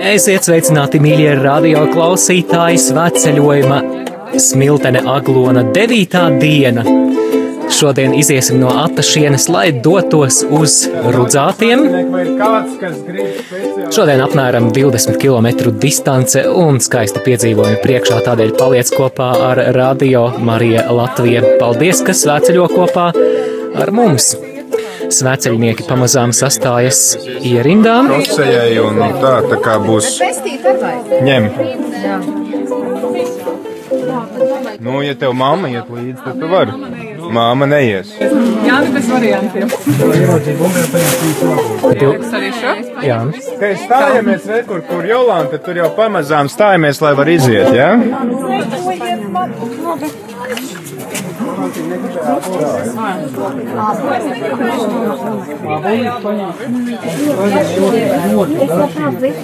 Esiet sveicināti, mīļie radio klausītāji, svētceļojuma smiltene aglona 9. diena. Šodien iziesim no Atašienes, lai dotos uz Rudzātiem. Šodien apmēram 20 km distance un skaisti piedzīvojumi priekšā, tādēļ paliec kopā ar Radio Marija Latvija. Paldies, ka svētceļo kopā ar mums! Svēceļnieki pamazām sastājas ierindām. Prosējai un tā, tā kā būs ņem. Nu, ja tev mamma iet līdzi, tad tu vari. Māma neies. Jā, nu bez variantiem. Jā, Kad stājamies kur, kur Jolanta, tur jau pamazām stājamies, lai var iziet, jā? Я